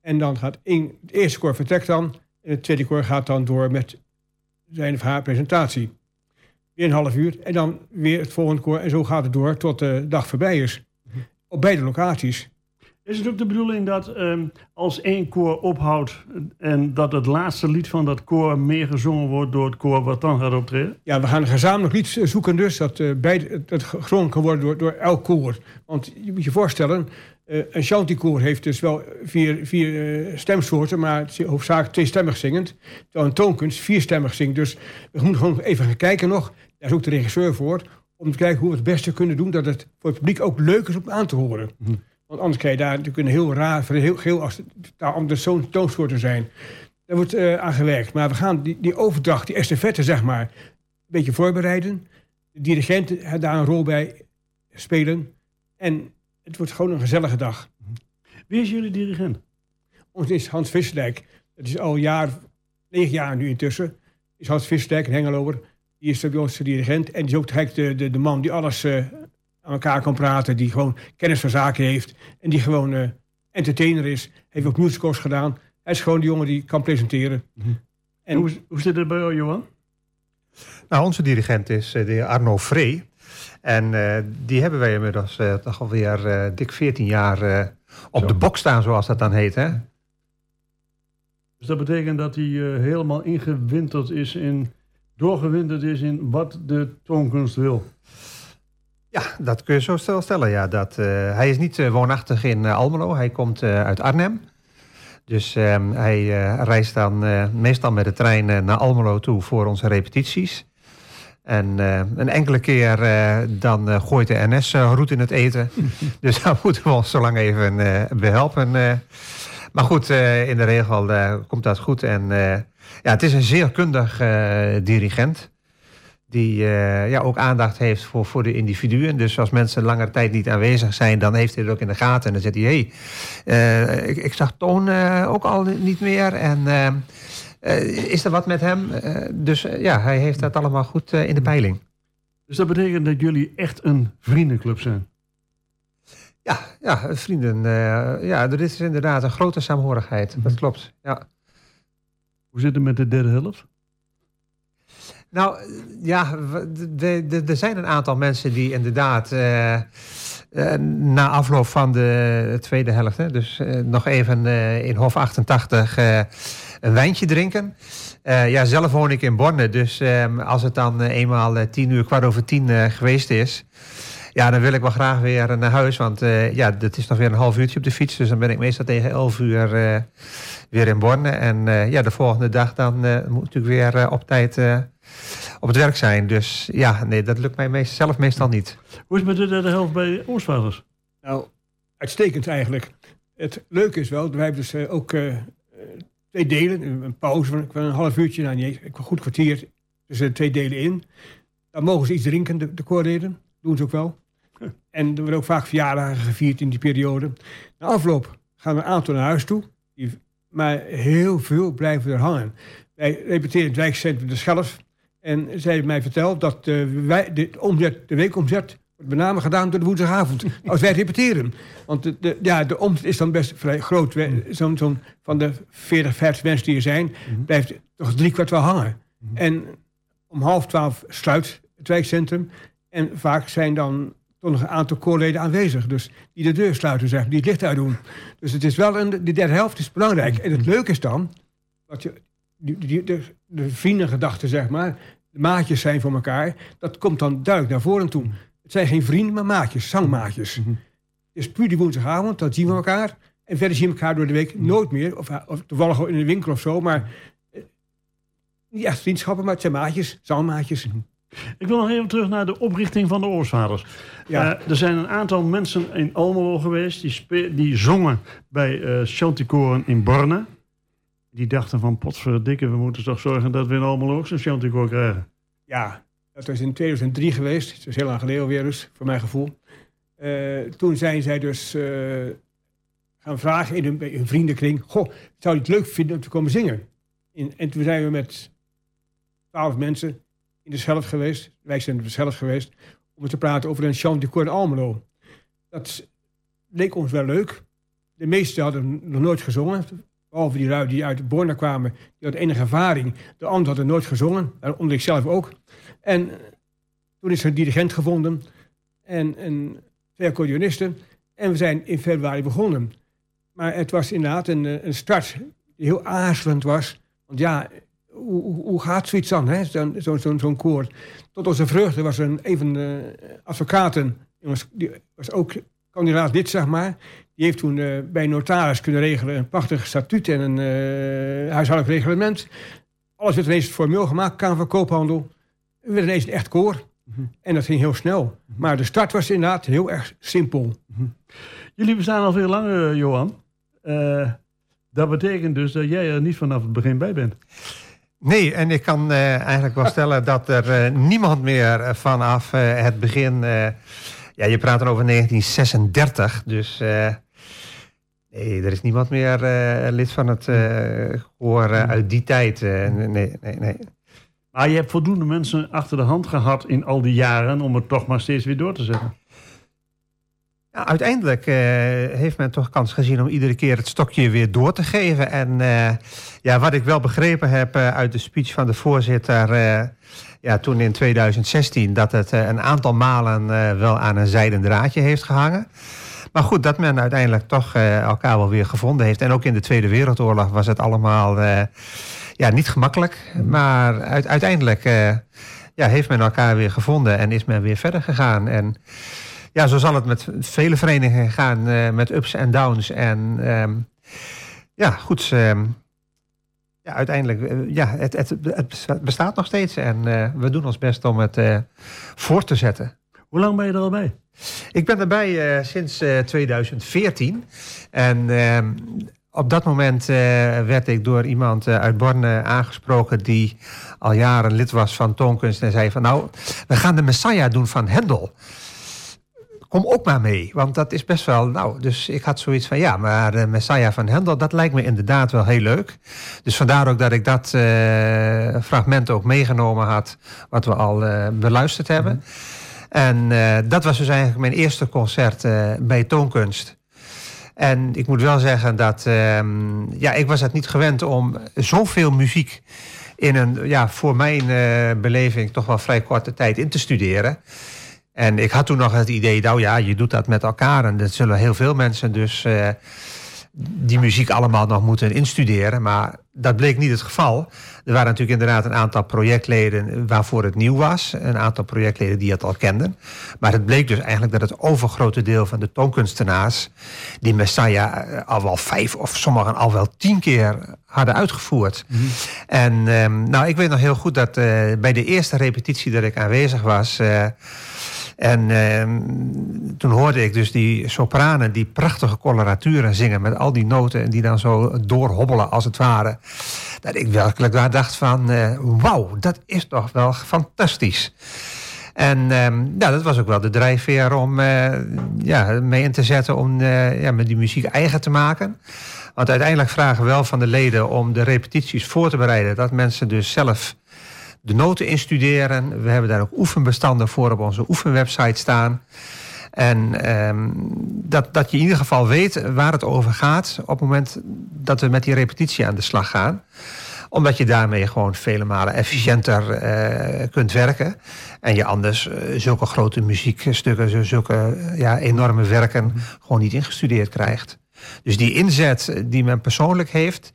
En dan gaat één, het eerste koor vertrekt dan. En het tweede koor gaat dan door met zijn of haar presentatie. Weer een half uur. En dan weer het volgende koor. En zo gaat het door tot de dag voorbij is. Op beide locaties. Is het ook de bedoeling dat ehm, als één koor ophoudt en dat het laatste lied van dat koor meer gezongen wordt door het koor wat dan gaat optreden? Ja, we gaan een gezamenlijk lied zoeken dus. Dat, eh beide, dat gezongen kan worden door, door elk koor. Want je moet je voorstellen, eh, een chanticoor heeft dus wel vier, vier eh, stemsoorten, maar het is hoofdzakelijk tweestemmig zingend. Terwijl een toonkunst vierstemmig zingt. Dus we moeten gewoon even gaan kijken nog. Daar is ook de regisseur voor. Om te kijken hoe we het beste kunnen doen. Dat het voor het publiek ook leuk is om aan te horen. Want anders krijg je daar natuurlijk een heel raar, heel geel als daar anders zo'n toonsoorten zijn. Daar wordt eh, aan gewerkt. Maar we gaan die, die overdracht, die estafette zeg maar, een beetje voorbereiden. De dirigenten daar een rol bij spelen. En het wordt gewoon een gezellige dag. Wie is jullie dirigent? Ons is Hans Visserdijk. Dat is al jaar, negen jaar nu intussen. Is Hans Visserdijk, een Hengeloer. Die is bij ons de dirigent. En die is ook de, de, de man die alles eh, aan elkaar kan praten. Die gewoon kennis van zaken heeft. En die gewoon eh, entertainer is. Heeft ook musicals gedaan. Hij is gewoon de jongen die kan presenteren. En hoe, hoe zit het bij jou, Johan? Nou, onze dirigent is eh, de heer Arno Vree. En eh, die hebben wij inmiddels eh, toch alweer eh dik 14 jaar op Zo. de bok staan, zoals dat dan heet. Hè? Dus dat betekent dat hij helemaal ingewinterd is in, doorgewinterd is in wat de toonkunst wil. Ja, dat kun je zo stel- stellen. Ja. Dat, hij is niet woonachtig in Almelo. Hij komt uit Arnhem. Dus ehm, hij reist dan meestal met de trein naar Almelo toe voor onze repetities. En eh, een enkele keer eh, dan eh, gooit de NS roet in het eten. dus daar moeten we ons zo lang even eh, behelpen. eh. Maar goed, in de regel komt dat goed. En ja, het is een zeer kundig dirigent. Die ja, ook aandacht heeft voor, voor de individuen. Dus als mensen langere tijd niet aanwezig zijn, dan heeft hij het ook in de gaten. En dan zegt hij: hé, hey, ik, ik zag Toon ook al niet meer. En is er wat met hem? Eh, dus eh, ja, hij heeft dat allemaal goed eh, in de peiling. Dus dat betekent dat jullie echt een vriendenclub zijn. Ja, ja vrienden. eh, ja, er is inderdaad een grote saamhorigheid. Dat klopt. Ja. Hoe zit het met de derde helft? Nou, ja, er zijn een aantal mensen die inderdaad eh, eh, na afloop van de tweede helft, hè, dus eh, nog even eh, in Hof 88 eh, een wijntje drinken. Eh, ja, zelf woon ik in Borne, dus eh, als het dan eh, eenmaal eh, tien uur, kwart over tien eh, geweest is, ja, dan wil ik wel graag weer naar huis, want eh, ja, dat is nog weer een half uurtje op de fiets, dus dan ben ik meestal tegen elf uur eh, weer in Borne. En eh, ja, de volgende dag dan eh, moet ik weer op tijd eh, op het werk zijn. Dus ja, nee, dat lukt mij meest, zelf meestal niet. Hoe is het met de derde helft bij Oorstvaders? Nou, uitstekend eigenlijk. Het leuke is wel, wij hebben dus ook eh, eh, twee delen. Een pauze van, een half uurtje, nou niet een goed kwartier tussen de twee delen in. Dan mogen ze iets drinken, de, de koorleden. Doen ze ook wel. En er worden ook vaak verjaardagen gevierd in die periode. Na afloop gaan er een aantal naar huis toe. Maar heel veel blijven er hangen. Wij repeteren het wijkcentrum de Schelf. En zij hebben mij verteld dat eh, wij, de, omzet, de weekomzet wordt met name gedaan door de woensdagavond. als wij repeteren. Want de, de, ja, de omzet is dan best vrij groot. Wij- Zo'n zo'n van de 40, 50 mensen die er zijn, blijft toch drie kwart wel hangen. En om half twaalf sluit het wijkcentrum. En vaak zijn dan toch nog een aantal koorleden aanwezig. Dus die de deur sluiten, zeg, die het licht uitdoen. Dus het is wel een, die derde helft is belangrijk. En het leuke is dan dat je die, die, de, de vriendengedachten, zeg maar, de maatjes zijn voor elkaar. Dat komt dan duidelijk naar voren toe. Het zijn geen vrienden, maar maatjes, zangmaatjes. Het is puur die woensdagavond, dan zien we elkaar. En verder zien we elkaar door de week nooit meer. Of, of toevallig in de winkel of zo, maar eh, niet echt vriendschappen, maar het zijn maatjes, zangmaatjes. Ik wil nog even terug naar de oprichting van de Oorsvaders. Ja. Eh, er zijn een aantal mensen in Almelo geweest die, die zongen bij eh Chanticoren in Borne. Die dachten van potverdikke, we moeten toch zorgen dat we in Almelo ook zo'n Chanticoor krijgen. Ja, dat was in 2003 geweest. Dat is heel lang geleden alweer dus, voor mijn gevoel. Eh, toen zijn zij dus eh, gaan vragen in hun, vriendenkring... Goh, zou je het leuk vinden om te komen zingen? In, en toen zijn we met twaalf mensen in de Schelf geweest. Wij zijn in de geweest. Om te praten over een chant corps in Almelo. Dat leek ons wel leuk. De meesten hadden nog nooit gezongen. Behalve die lui die uit Borne kwamen. Die hadden enige ervaring. De anderen hadden nooit gezongen. Onder ik zelf ook. En toen is er een dirigent gevonden. En, en twee. En we zijn in februari begonnen. Maar het was inderdaad een, eh, een start die heel aarzelend was. Want ja, hoe, gaat zoiets dan? Zo'n zo, zo. Tot onze vreugde was er een, een van de advocaten... Die was ook kandidaat lid, zeg maar... Die heeft toen eh, bij een notaris kunnen regelen... een prachtig statuut en een eh, huishoudelijk reglement. Alles werd ineens formeel gemaakt, Kamer van Koophandel. We werden ineens een echt koor. En dat ging heel snel. Maar de start was inderdaad heel erg simpel. Jullie bestaan al veel langer, Johan. Eh, dat betekent dus dat jij er niet vanaf het begin bij bent. Nee, en ik kan eh, eigenlijk wel stellen dat er niemand meer vanaf eh, het begin... ja, je praat dan over 1936, dus... eh, nee, er is niemand meer eh, lid van het eh gehoor eh, uit die tijd. nee, nee, nee. Maar je hebt voldoende mensen achter de hand gehad in al die jaren... om het toch maar steeds weer door te zetten. Uiteindelijk eh, heeft men toch kans gezien om iedere keer het stokje weer door te geven. En eh, ja, wat ik wel begrepen heb eh, uit de speech van de voorzitter ja, toen in 2016, dat het een aantal malen wel aan een zijden draadje heeft gehangen. Maar goed, dat men uiteindelijk toch elkaar wel weer gevonden heeft. En ook in de Tweede Wereldoorlog was het allemaal ja, niet gemakkelijk. Maar uit- uiteindelijk ja, heeft men elkaar weer gevonden en is men weer verder gegaan. En ja, zo zal het met vele verenigingen gaan, eh, met ups en downs. En ehm, ja, goed. ehm, ja, uiteindelijk, eh, ja, het, het, het bestaat nog steeds. En eh, we doen ons best om het voort te zetten. Hoe lang ben je er al bij? Ik ben erbij sinds eh, 2014. En ehm, op dat moment werd ik door iemand uit Borne aangesproken... die al jaren lid was van Toonkunst en zei van... nou, we gaan de Messiah doen van Hendel. Kom ook maar mee, want dat is best wel... Nou, dus ik had zoiets van, ja, maar de Messiah van Hendel... dat lijkt me inderdaad wel heel leuk. Dus vandaar ook dat ik dat eh, fragment ook meegenomen had... wat we al eh, beluisterd hebben. En eh, dat was dus eigenlijk mijn eerste concert bij Toonkunst. En ik moet wel zeggen dat ehm, ja, ik was het niet gewend om zoveel muziek in een ja, voor mijn beleving toch wel vrij korte tijd in te studeren. En ik had toen nog het idee, nou ja, je doet dat met elkaar. En dat zullen heel veel mensen dus eh, die muziek allemaal nog moeten instuderen. Maar dat bleek niet het geval. Er waren natuurlijk inderdaad een aantal projectleden waarvoor het nieuw was. Een aantal projectleden die het al kenden. Maar het bleek dus eigenlijk dat het overgrote deel van de toonkunstenaars... die Messiah eh, al wel vijf of sommigen al wel tien keer hadden uitgevoerd. En ehm, nou, ik weet nog heel goed dat eh, bij de eerste repetitie dat ik aanwezig was... en ehm, toen hoorde ik dus die sopranen die prachtige coloraturen zingen met al die noten en die dan zo doorhobbelen als het ware. Dat ik werkelijk daar dacht van, eh, wauw, dat is toch wel fantastisch. En ehm, ja, dat was ook wel de drijfveer om eh, ja, mee in te zetten om eh, ja, met die muziek eigen te maken. Want uiteindelijk vragen we wel van de leden om de repetities voor te bereiden. Dat mensen dus zelf de noten instuderen. We hebben daar ook oefenbestanden voor op onze oefenwebsite staan. En ehm, dat, dat je in ieder geval weet waar het over gaat op het moment dat we met die repetitie aan de slag gaan omdat je daarmee gewoon vele malen efficiënter eh, kunt werken. En je anders eh, zulke grote muziekstukken, zulke eh, ja, enorme werken gewoon niet ingestudeerd krijgt. Dus die inzet die men persoonlijk heeft,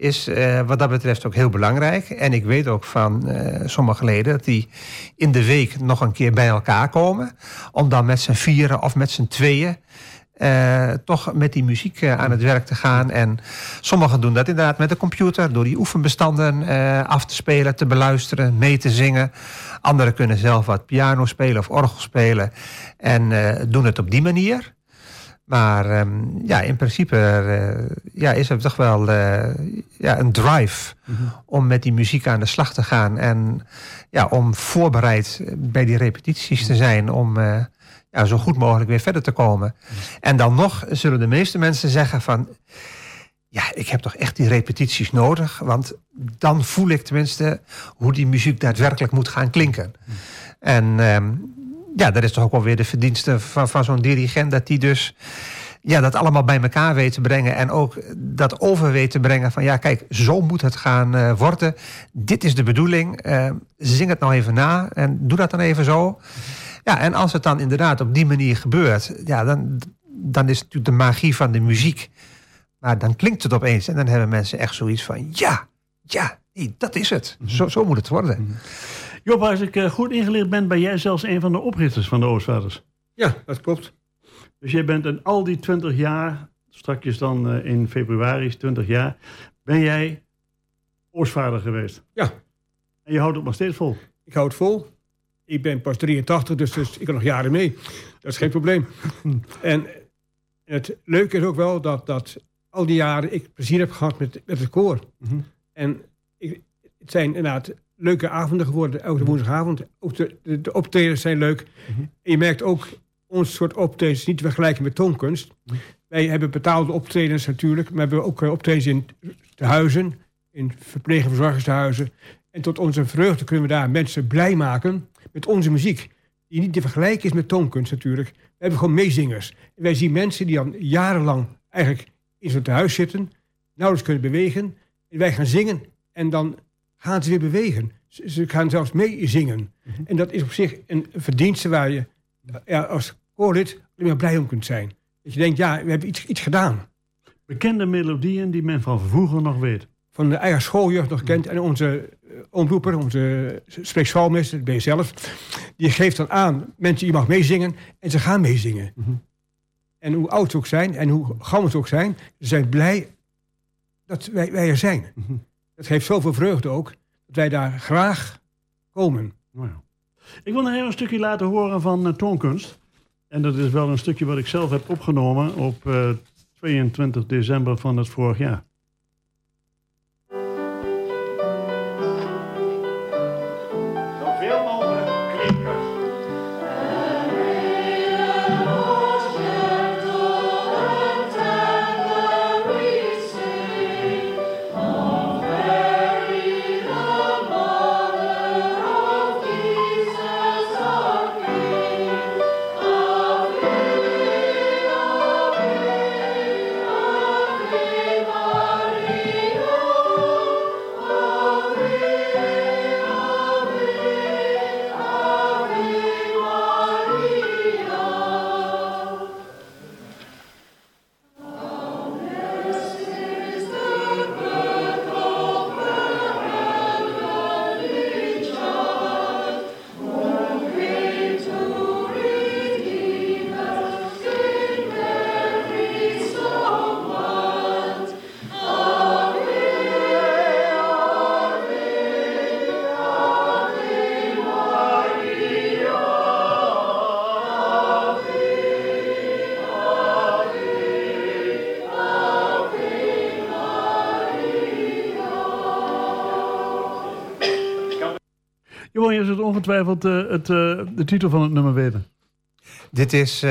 is eh, wat dat betreft ook heel belangrijk. En ik weet ook van eh, sommige leden dat die in de week nog een keer bij elkaar komen. Om dan met z'n vieren of met z'n tweeën eh, toch met die muziek aan het werk te gaan. En sommigen doen dat inderdaad met de computer, door die oefenbestanden af te spelen, te beluisteren, mee te zingen. Anderen kunnen zelf wat piano spelen of orgel spelen en doen het op die manier. Maar ehm, ja, in principe eh, ja, is er toch wel eh, ja, een drive om met die muziek aan de slag te gaan. En ja, om voorbereid bij die repetities te zijn om eh, ja, zo goed mogelijk weer verder te komen. En dan nog zullen de meeste mensen zeggen van... Ja, ik heb toch echt die repetities nodig. Want dan voel ik tenminste hoe die muziek daadwerkelijk moet gaan klinken. En ehm, ja, dat is toch ook wel weer de verdienste van, van zo'n dirigent. Dat die dus ja, dat allemaal bij elkaar weet te brengen. En ook dat over weet te brengen van ja, kijk, zo moet het gaan eh, worden. Dit is de bedoeling. Eh, zing het nou even na en doe dat dan even zo. Ja, en als het dan inderdaad op die manier gebeurt, ja, dan, dan is het natuurlijk de magie van de muziek. Maar dan klinkt het opeens en dan hebben mensen echt zoiets van ja, ja, nee, dat is het. Zo, zo moet het worden. Job, als ik eh, goed ingeleerd ben, ben jij zelfs een van de oprichters van de Oostvaders. Ja, dat klopt. Dus jij bent in al die 20 jaar, strakjes dan eh, in februari is 20 jaar, ben jij Oostvader geweest. Ja, En je houdt het nog steeds vol. ik hou het vol. Ik ben pas 83, dus, dus ik kan nog jaren mee. Dat is geen probleem. En het leuke is ook wel dat, dat al die jaren ik plezier heb gehad met, met het koor. En ik, het zijn inderdaad leuke avonden geworden, elke woensdagavond. Ook de, de, de optredens zijn leuk. En je merkt ook, ons soort optredens is niet te vergelijken met toonkunst. Wij hebben betaalde optredens natuurlijk, maar we hebben ook eh, optredens in tehuizen, in verpleeg- en verzorgingstehuizen. En tot onze vreugde kunnen we daar mensen blij maken met onze muziek. Die niet te vergelijken is met toonkunst natuurlijk. We hebben gewoon meezingers. En wij zien mensen die dan jarenlang eigenlijk in zo'n tehuis zitten, nauwelijks kunnen bewegen. En wij gaan zingen en dan gaan ze weer bewegen. Ze, ze gaan zelfs meezingen. En dat is op zich een verdienste waar je ja, als koorlid alleen blij om kunt zijn. Dat je denkt, ja, we hebben iets, iets gedaan. Bekende melodieën die men van vroeger nog weet. Van de eigen schooljeugd nog kent. En onze eh, omroeper, onze spreekschoolmeester, dat ben je zelf. Die geeft dan aan, mensen, je mag meezingen. En ze gaan meezingen. En hoe oud ze ook zijn en hoe gammel ze ook zijn. Ze zijn blij dat wij, wij er zijn. Dat geeft zoveel vreugde ook, dat wij daar graag komen. Nou. Ik wil nog even een stukje laten horen van eh, toonkunst. En dat is wel een stukje wat ik zelf heb opgenomen op eh, 22 december van het vorig jaar. Ongetwijfeld eh, het, eh, de titel van het nummer weten. Dit is eh,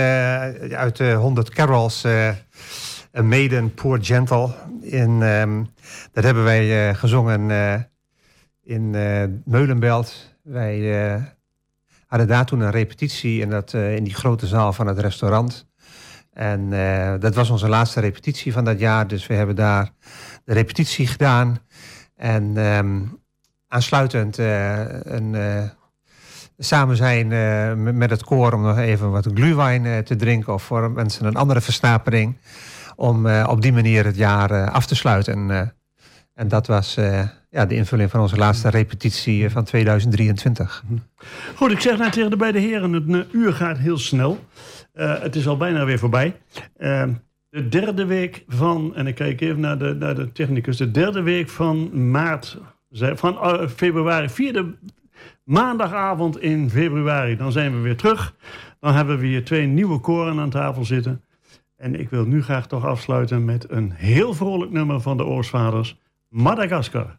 uit de 100 Carols, A Maiden Poor Gentle. In, ehm, dat hebben wij gezongen in eh, Meulenbelt. Wij hadden daar toen een repetitie in, dat, in die grote zaal van het restaurant. En dat was onze laatste repetitie van dat jaar. Dus we hebben daar de repetitie gedaan. En ehm, aansluitend een, samen zijn eh, met- het koor om nog even wat glühwein eh, te drinken. Of voor mensen een andere versnapering. Om eh, op die manier het jaar af te sluiten. En, en dat was ja, de invulling van onze laatste repetitie van 2023. Goed, ik zeg net tegen de beide heren, het uur gaat heel snel. Het is al bijna weer voorbij. De derde week van, en ik kijk even naar de, naar de technicus, de derde week van maart, van februari, vierde maandagavond in februari, dan zijn we weer terug. Dan hebben we hier twee nieuwe koren aan tafel zitten. En ik wil nu graag toch afsluiten met een heel vrolijk nummer van de Oorsvaders, Madagaskar.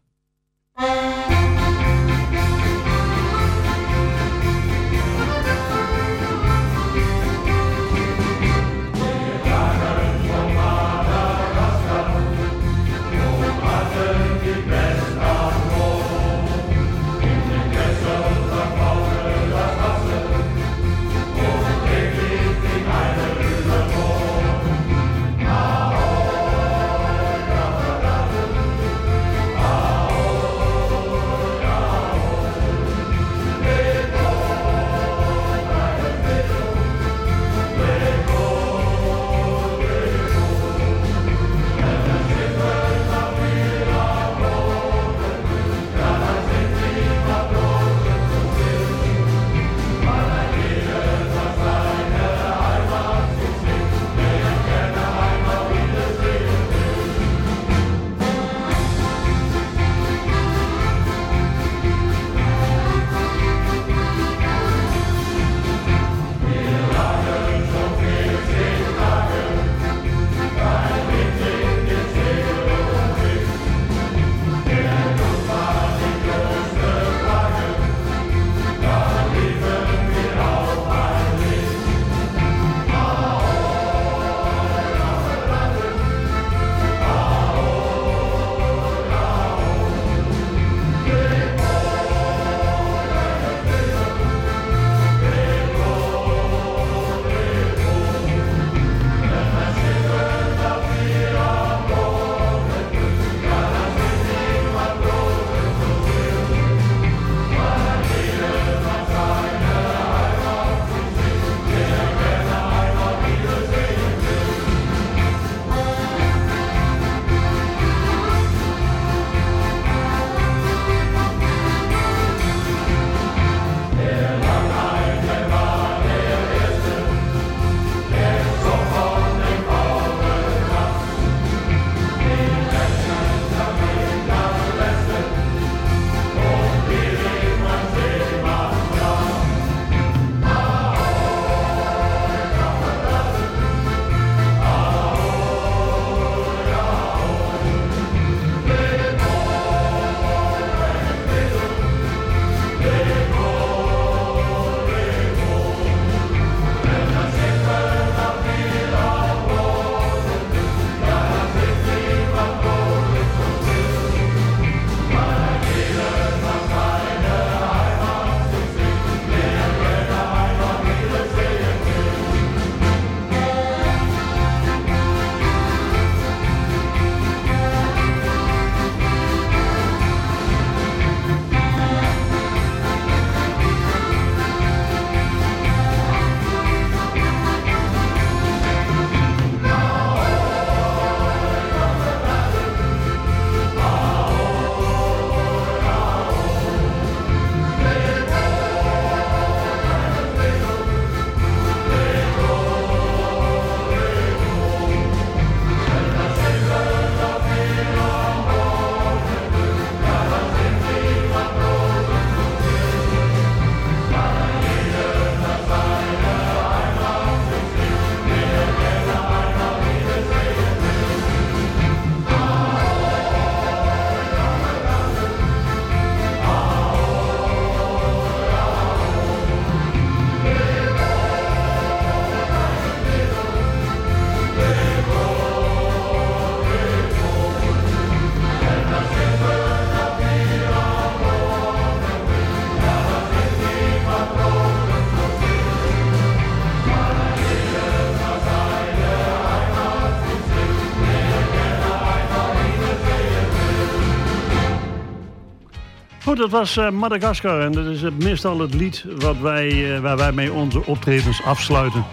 Dat was uh, Madagaskar en dat is meestal het lied wat wij, uh, waar wij mee onze optredens afsluiten.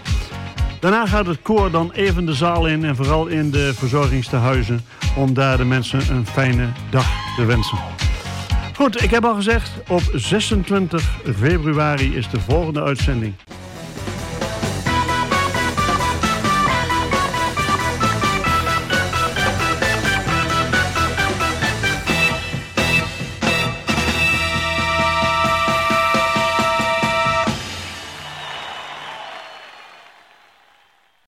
Daarna gaat het koor dan even de zaal in en vooral in de verzorgingstehuizen om daar de mensen een fijne dag te wensen. Goed, ik heb al gezegd, op 26 februari is de volgende uitzending.